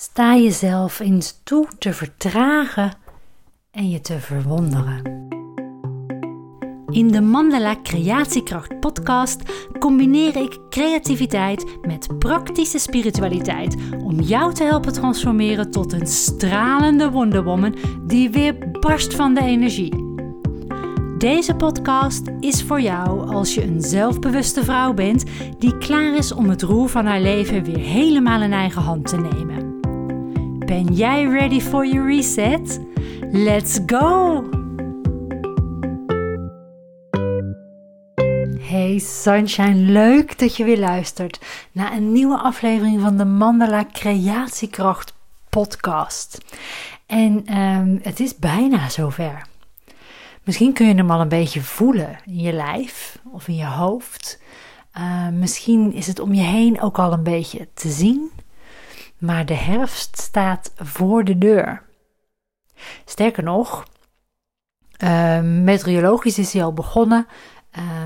Sta jezelf eens toe te vertragen en je te verwonderen. In de Mandala Creatiekracht podcast combineer ik creativiteit met praktische spiritualiteit om jou te helpen transformeren tot een stralende wonderwoman die weer barst van de energie. Deze podcast is voor jou als je een zelfbewuste vrouw bent die klaar is om het roer van haar leven weer helemaal in eigen hand te nemen. Ben jij ready for your reset? Let's go! Hey Sunshine, leuk dat je weer luistert naar een nieuwe aflevering van de Mandala Creatiekracht podcast. En um, het is bijna zover. Misschien kun je hem al een beetje voelen in je lijf of in je hoofd. Uh, misschien is het om je heen ook al een beetje te zien. Maar de herfst staat voor de deur. Sterker nog, uh, meteorologisch is hij al begonnen.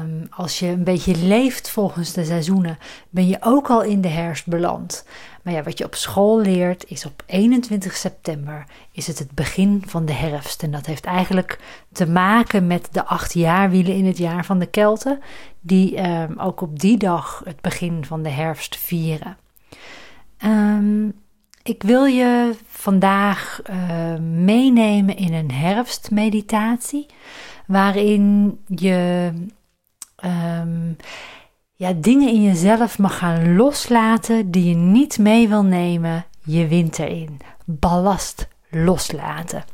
Um, als je een beetje leeft volgens de seizoenen, ben je ook al in de herfst beland. Maar ja, wat je op school leert is op 21 september is het het begin van de herfst. En dat heeft eigenlijk te maken met de acht jaarwielen in het jaar van de Kelten, die um, ook op die dag het begin van de herfst vieren. Um, ik wil je vandaag uh, meenemen in een herfstmeditatie, waarin je um, ja, dingen in jezelf mag gaan loslaten die je niet mee wil nemen je winter in. Ballast loslaten.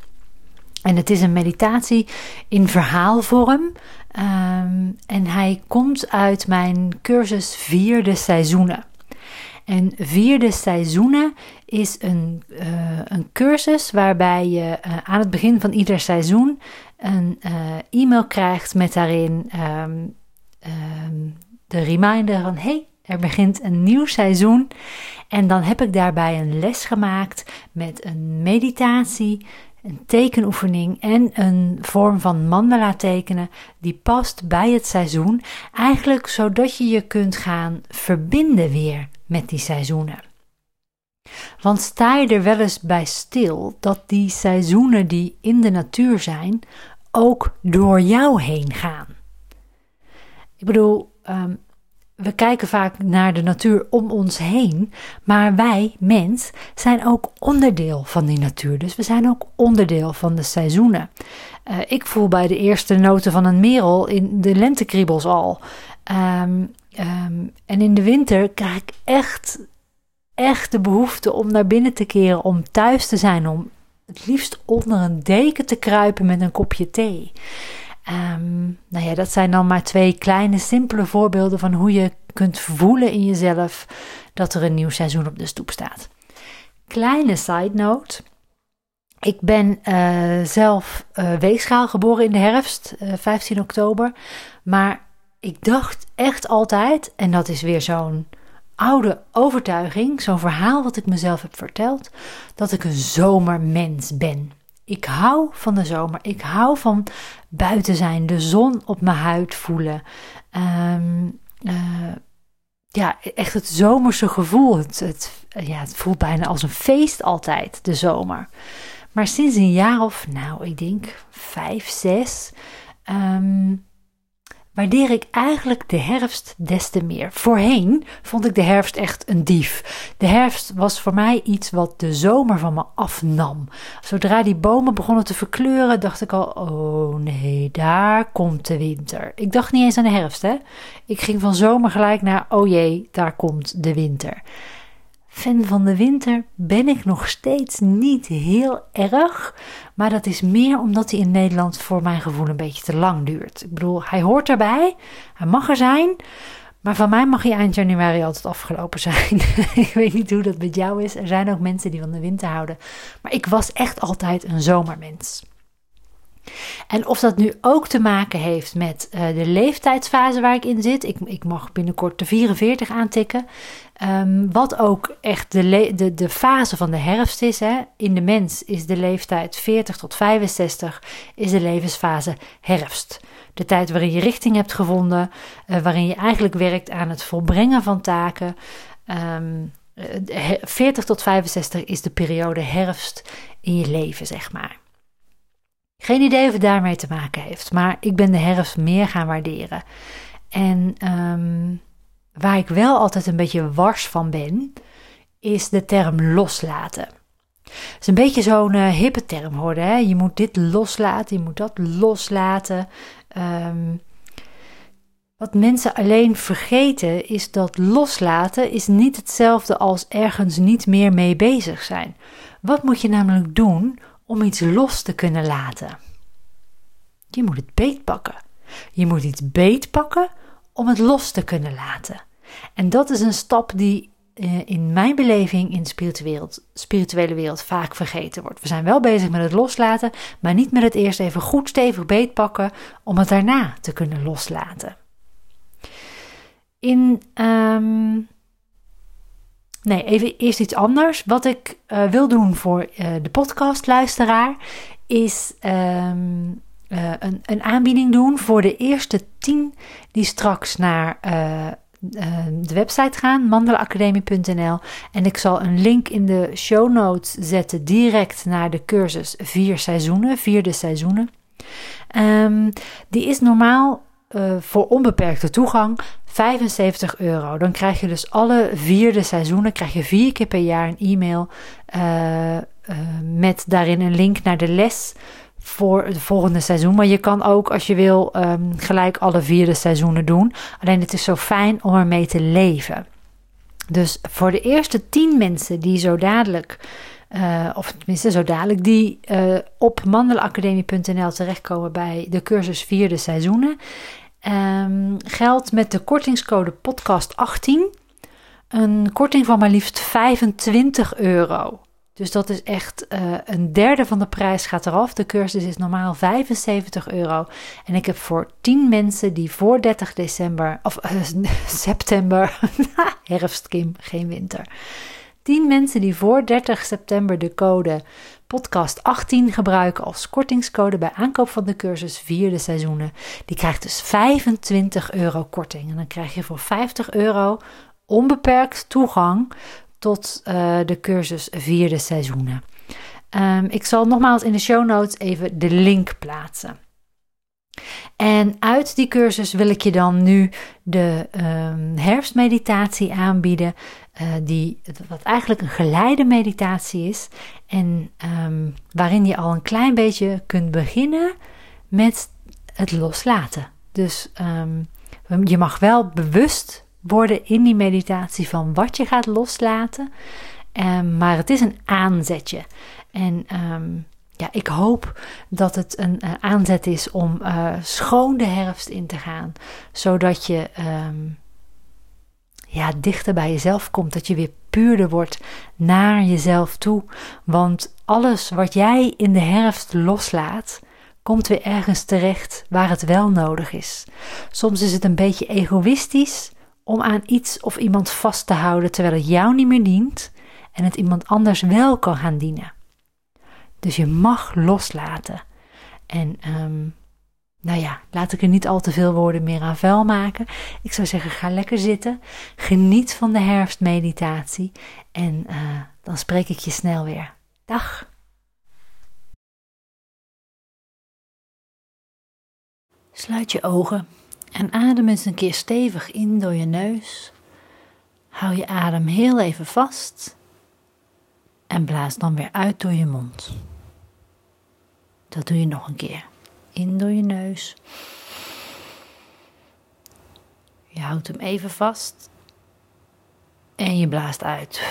En het is een meditatie in verhaalvorm. Um, en hij komt uit mijn cursus Vierde Seizoenen. En Vierde Seizoenen is een, uh, een cursus waarbij je uh, aan het begin van ieder seizoen een uh, e-mail krijgt met daarin um, um, de reminder van hey, er begint een nieuw seizoen. En dan heb ik daarbij een les gemaakt met een meditatie, een tekenoefening en een vorm van mandala tekenen die past bij het seizoen. Eigenlijk zodat je je kunt gaan verbinden weer met die seizoenen. Want sta je er wel eens bij stil dat die seizoenen die in de natuur zijn ook door jou heen gaan? Ik bedoel, um, we kijken vaak naar de natuur om ons heen, maar wij, mens, zijn ook onderdeel van die natuur. Dus we zijn ook onderdeel van de seizoenen. Uh, ik voel bij de eerste noten van een merel in de lentekriebels al. Um, um, en in de winter krijg ik echt, echt de behoefte om naar binnen te keren, om thuis te zijn, om het liefst onder een deken te kruipen met een kopje thee. Um, nou ja, dat zijn dan maar twee kleine, simpele voorbeelden van hoe je kunt voelen in jezelf dat er een nieuw seizoen op de stoep staat. Kleine side note. Ik ben uh, zelf uh, weegschaal geboren in de herfst, uh, eh, 15 oktober. Maar ik dacht echt altijd, en dat is weer zo'n oude overtuiging, zo'n verhaal wat ik mezelf heb verteld, dat ik een zomermens ben. Ik hou van de zomer. Ik hou van buiten zijn, de zon op mijn huid voelen. Um, uh, ja, echt het zomerse gevoel. Het, het, ja, het voelt bijna als een feest altijd, de zomer. Maar sinds een jaar of, nou, ik denk vijf, zes, um, waardeer ik eigenlijk de herfst des te meer. Voorheen vond ik de herfst echt een dief. De herfst was voor mij iets wat de zomer van me afnam. Zodra die bomen begonnen te verkleuren, dacht ik al: oh nee, daar komt de winter. Ik dacht niet eens aan de herfst, hè? Ik ging van zomer gelijk naar: oh jee, daar komt de winter. Fan van de winter ben ik nog steeds niet heel erg. Maar dat is meer omdat hij in Nederland voor mijn gevoel een beetje te lang duurt. Ik bedoel, hij hoort erbij. Hij mag er zijn. Maar van mij mag hij eind januari altijd afgelopen zijn. ik weet niet hoe dat met jou is. Er zijn ook mensen die van de winter houden. Maar ik was echt altijd een zomermens. En of dat nu ook te maken heeft met uh, de leeftijdsfase waar ik in zit. Ik, ik mag binnenkort de 44 aantikken. Um, wat ook echt de, de, de fase van de herfst is. Hè. In de mens is de leeftijd 40 tot 65, is de levensfase herfst. De tijd waarin je richting hebt gevonden, uh, waarin je eigenlijk werkt aan het volbrengen van taken. Um, 40 tot 65 is de periode herfst in je leven, zeg maar. Geen idee of het daarmee te maken heeft, maar ik ben de herfst meer gaan waarderen. En ehm, waar ik wel altijd een beetje wars van ben, is de term loslaten. Het is een beetje zo'n uh, hippe term hoorde. Hè? Je moet dit loslaten, je moet dat loslaten. Ehm, wat mensen alleen vergeten is dat loslaten is niet hetzelfde als ergens niet meer mee bezig zijn. Wat moet je namelijk doen om iets los te kunnen laten? Je moet het beetpakken. Je moet iets beetpakken om het los te kunnen laten. En dat is een stap die eh, in mijn beleving in de spirituele, spirituele wereld vaak vergeten wordt. We zijn wel bezig met het loslaten, maar niet met het eerst even goed stevig beetpakken om het daarna te kunnen loslaten. In. Um, nee, even eerst iets anders. Wat ik uh, wil doen voor uh, de podcastluisteraar is um, uh, een, een, aanbieding doen voor de eerste tien die straks naar de website gaan, mandelaacademie.nl. En ik zal een link in de show notes zetten direct naar de cursus Vier Seizoenen, vierde seizoenen. Um, die is normaal uh, voor onbeperkte toegang 75 euro. Dan krijg je dus alle vierde seizoenen, krijg je vier keer per jaar een e-mail uh, uh, met daarin een link naar de les voor het volgende seizoen. Maar je kan ook, als je wil, um, gelijk alle vierde seizoenen doen. Alleen het is zo fijn om ermee te leven. Dus voor de eerste tien mensen die zo dadelijk, uh, of tenminste zo dadelijk, die uh, op mandelacademie.nl terechtkomen bij de cursus vierde seizoenen, um, geldt met de kortingscode podcast 18 een korting van maar liefst 25 euro. Dus dat is echt uh, een derde van de prijs gaat eraf. De cursus is normaal 75 euro. En ik heb voor 10 mensen die voor 30 december, of september, herfst Kim, geen winter. 10 mensen die voor 30 september de code podcast 18 gebruiken als kortingscode bij aankoop van de cursus vierde seizoenen. Die krijgt dus 25 euro korting. En dan krijg je voor 50 euro onbeperkt toegang tot uh, de cursus vierde seizoenen. Um, ik zal nogmaals in de show notes even de link plaatsen. En uit die cursus wil ik je dan nu de um, herfstmeditatie aanbieden, uh, die, wat eigenlijk een geleide meditatie is. En um, waarin je al een klein beetje kunt beginnen met het loslaten. Dus um, je mag wel bewust worden in die meditatie van wat je gaat loslaten. Um, maar het is een aanzetje. En ja, ik hoop dat het een uh, aanzet is om uh, schoon de herfst in te gaan. Zodat je ja, dichter bij jezelf komt. Dat je weer puurder wordt naar jezelf toe. Want alles wat jij in de herfst loslaat, komt weer ergens terecht waar het wel nodig is. Soms is het een beetje egoïstisch om aan iets of iemand vast te houden terwijl het jou niet meer dient en het iemand anders wel kan gaan dienen. Dus je mag loslaten. En um, nou ja, laat ik er niet al te veel woorden meer aan vuil maken. Ik zou zeggen, ga lekker zitten. Geniet van de herfstmeditatie. En uh, dan spreek ik je snel weer. Dag. Sluit je ogen en adem eens een keer stevig in door je neus. Hou je adem heel even vast en blaas dan weer uit door je mond. Dat doe je nog een keer. In door je neus. Je houdt hem even vast en je blaast uit.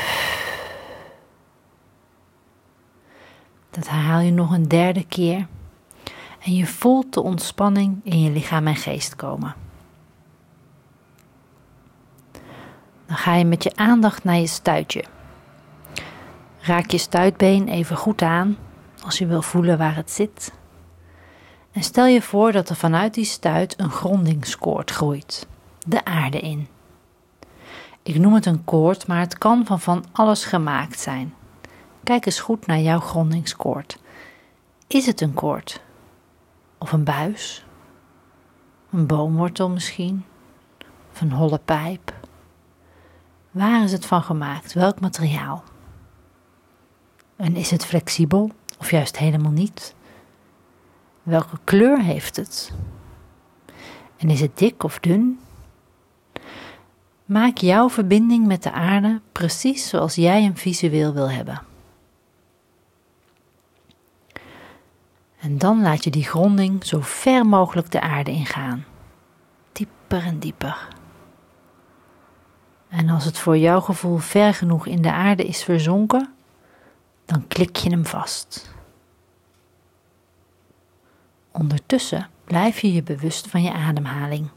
Dat herhaal je nog een derde keer en je voelt de ontspanning in je lichaam en geest komen. Dan ga je met je aandacht naar je stuitje. Raak je stuitbeen even goed aan als je wil voelen waar het zit. En stel je voor dat er vanuit die stuit een grondingskoord groeit, de aarde in. Ik noem het een koord, maar het kan van van alles gemaakt zijn. Kijk eens goed naar jouw grondingskoord. Is het een koord? Of een buis? Een boomwortel misschien? Of een holle pijp? Waar is het van gemaakt? Welk materiaal? En is het flexibel of juist helemaal niet? Welke kleur heeft het? En is het dik of dun? Maak jouw verbinding met de aarde precies zoals jij hem visueel wil hebben. En dan laat je die gronding zo ver mogelijk de aarde ingaan. Dieper en dieper. En als het voor jouw gevoel ver genoeg in de aarde is verzonken, dan klik je hem vast. Ondertussen blijf je je bewust van je ademhaling.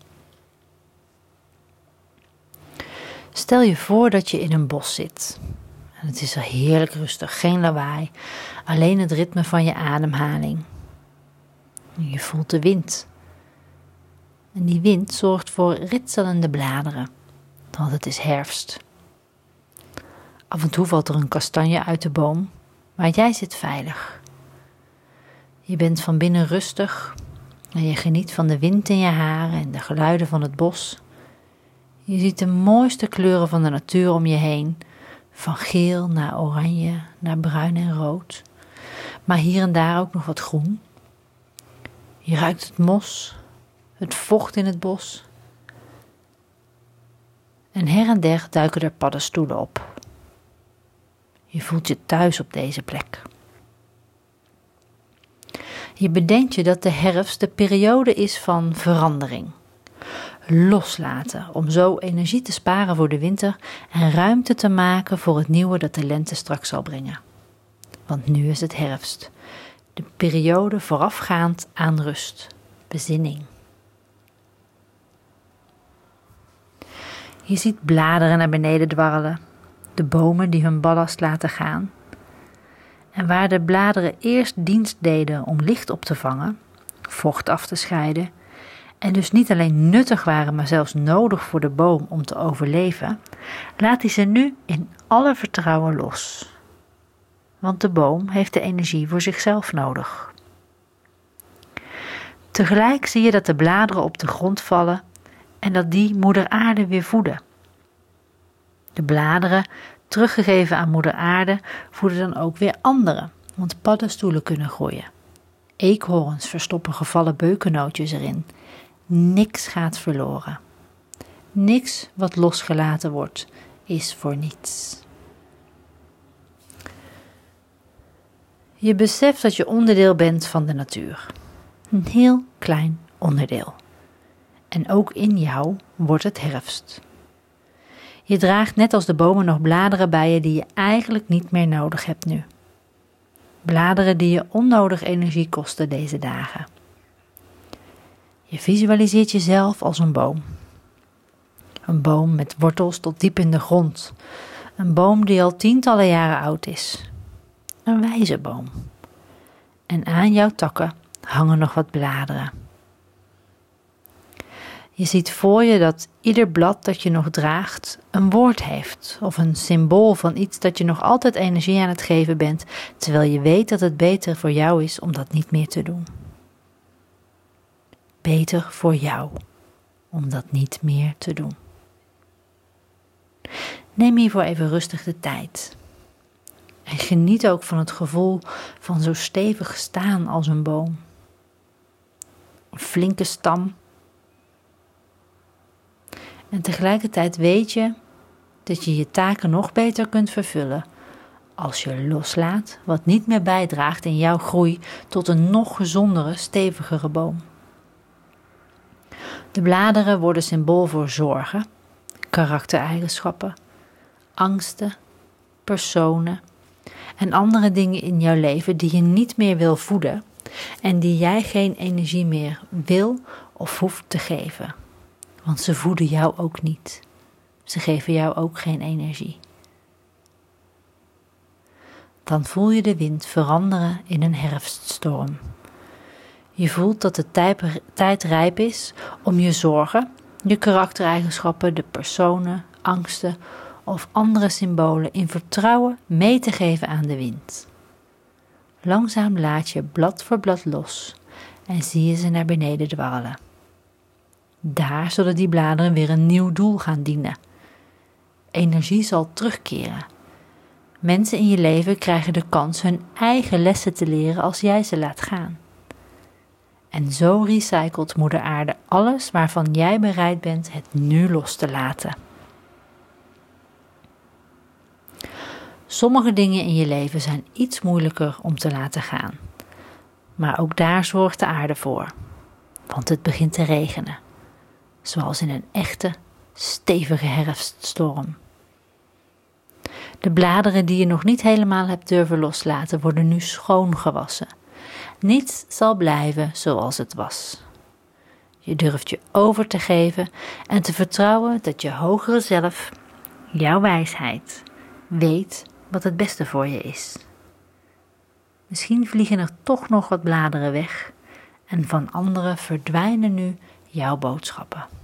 Stel je voor dat je in een bos zit. En het is er heerlijk rustig, geen lawaai, alleen het ritme van je ademhaling. Je voelt de wind. En die wind zorgt voor ritselende bladeren, want het is herfst. Af en toe valt er een kastanje uit de boom, maar jij zit veilig. Je bent van binnen rustig en je geniet van de wind in je haren en de geluiden van het bos. Je ziet de mooiste kleuren van de natuur om je heen, van geel naar oranje, naar bruin en rood, maar hier en daar ook nog wat groen. Je ruikt het mos, het vocht in het bos. En her en der duiken er paddenstoelen op. Je voelt je thuis op deze plek. Je bedenkt je dat de herfst de periode is van verandering. Loslaten om zo energie te sparen voor de winter en ruimte te maken voor het nieuwe dat de lente straks zal brengen. Want nu is het herfst, de periode voorafgaand aan rust, bezinning. Je ziet bladeren naar beneden dwarrelen, de bomen die hun ballast laten gaan en waar de bladeren eerst dienst deden om licht op te vangen, vocht af te scheiden, en dus niet alleen nuttig waren, maar zelfs nodig voor de boom om te overleven, laat hij ze nu in alle vertrouwen los. Want de boom heeft de energie voor zichzelf nodig. Tegelijk zie je dat de bladeren op de grond vallen en dat die moeder aarde weer voeden. De bladeren teruggegeven aan moeder aarde, voeden dan ook weer anderen, want paddenstoelen kunnen groeien. Eekhoorns verstoppen gevallen beukennootjes erin. Niks gaat verloren. Niks wat losgelaten wordt, is voor niets. Je beseft dat je onderdeel bent van de natuur. Een heel klein onderdeel. En ook in jou wordt het herfst. Je draagt net als de bomen nog bladeren bij je die je eigenlijk niet meer nodig hebt nu. Bladeren die je onnodig energie kosten deze dagen. Je visualiseert jezelf als een boom. Een boom met wortels tot diep in de grond. Een boom die al tientallen jaren oud is. Een wijze boom. En aan jouw takken hangen nog wat bladeren. Je ziet voor je dat ieder blad dat je nog draagt een woord heeft of een symbool van iets dat je nog altijd energie aan het geven bent, terwijl je weet dat het beter voor jou is om dat niet meer te doen. Beter voor jou om dat niet meer te doen. Neem hiervoor even rustig de tijd. En geniet ook van het gevoel van zo stevig staan als een boom. Een flinke stam en tegelijkertijd weet je dat je je taken nog beter kunt vervullen als je loslaat wat niet meer bijdraagt in jouw groei tot een nog gezondere, stevigere boom. De bladeren worden symbool voor zorgen, karaktereigenschappen, angsten, personen en andere dingen in jouw leven die je niet meer wil voeden en die jij geen energie meer wil of hoeft te geven want ze voeden jou ook niet. Ze geven jou ook geen energie. Dan voel je de wind veranderen in een herfststorm. Je voelt dat de tijd rijp is om je zorgen, je karaktereigenschappen, de personen, angsten of andere symbolen in vertrouwen mee te geven aan de wind. Langzaam laat je blad voor blad los en zie je ze naar beneden dwarrelen. Daar zullen die bladeren weer een nieuw doel gaan dienen. energie zal terugkeren. Mensen in je leven krijgen de kans hun eigen lessen te leren als jij ze laat gaan. En zo recycelt Moeder Aarde alles waarvan jij bereid bent het nu los te laten. Sommige dingen in je leven zijn iets moeilijker om te laten gaan. Maar ook daar zorgt de aarde voor. Want het begint te regenen. Zoals in een echte, stevige herfststorm. De bladeren die je nog niet helemaal hebt durven loslaten, worden nu schoongewassen. Niets zal blijven zoals het was. Je durft je over te geven en te vertrouwen dat je hogere zelf, jouw wijsheid, weet wat het beste voor je is. Misschien vliegen er toch nog wat bladeren weg en van anderen verdwijnen nu jouw boodschappen.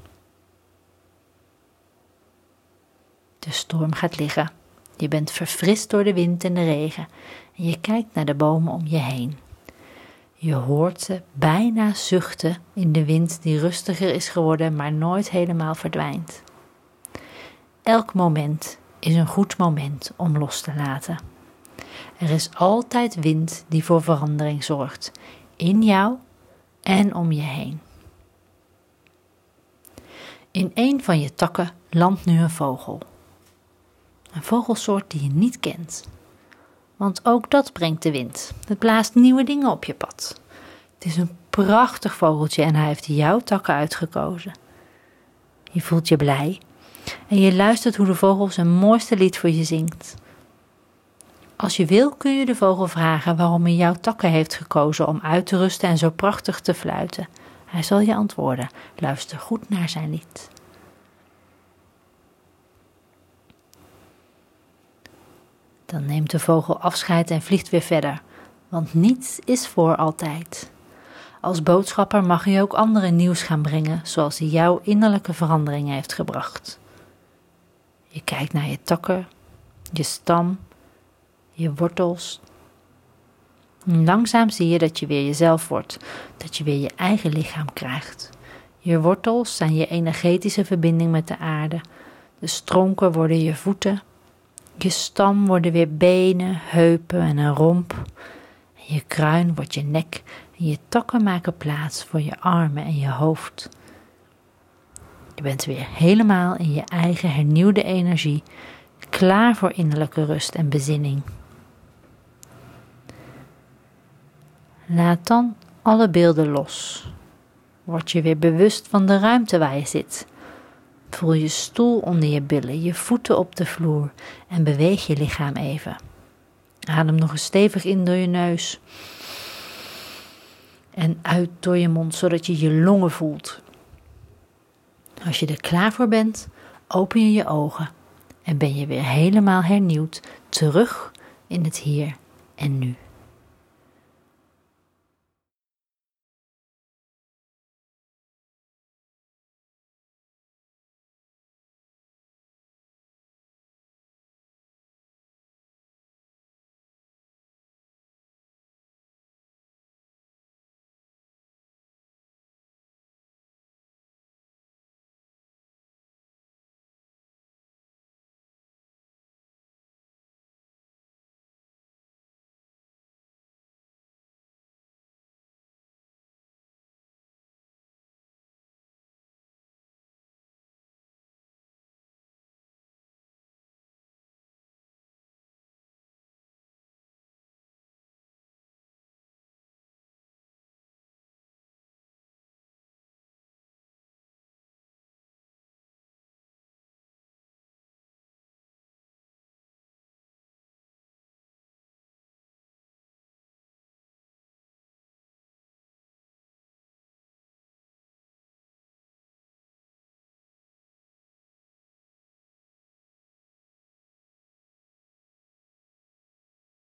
De storm gaat liggen. Je bent verfrist door de wind en de regen en je kijkt naar de bomen om je heen. Je hoort ze bijna zuchten in de wind die rustiger is geworden, maar nooit helemaal verdwijnt. Elk moment is een goed moment om los te laten. Er is altijd wind die voor verandering zorgt, in jou en om je heen. In een van je takken landt nu een vogel. Een vogelsoort die je niet kent. Want ook dat brengt de wind. Het blaast nieuwe dingen op je pad. Het is een prachtig vogeltje en hij heeft jouw takken uitgekozen. Je voelt je blij en je luistert hoe de vogel zijn mooiste lied voor je zingt. Als je wil kun je de vogel vragen waarom hij jouw takken heeft gekozen om uit te rusten en zo prachtig te fluiten. Hij zal je antwoorden. Luister goed naar zijn lied. Dan neemt de vogel afscheid en vliegt weer verder, want niets is voor altijd. Als boodschapper mag je ook anderen nieuws gaan brengen, zoals hij jouw innerlijke veranderingen heeft gebracht. Je kijkt naar je takken, je stam, je wortels. langzaam zie je dat je weer jezelf wordt, dat je weer je eigen lichaam krijgt. Je wortels zijn je energetische verbinding met de aarde. De stronken worden je voeten. Je stam worden weer benen, heupen en een romp. Je kruin wordt je nek en je takken maken plaats voor je armen en je hoofd. Je bent weer helemaal in je eigen hernieuwde energie, klaar voor innerlijke rust en bezinning. Laat dan alle beelden los. Word je weer bewust van de ruimte waar je zit. Voel je stoel onder je billen, je voeten op de vloer en beweeg je lichaam even. Adem nog eens stevig in door je neus en uit door je mond, zodat je je longen voelt. Als je er klaar voor bent, open je je ogen en ben je weer helemaal hernieuwd terug in het hier en nu.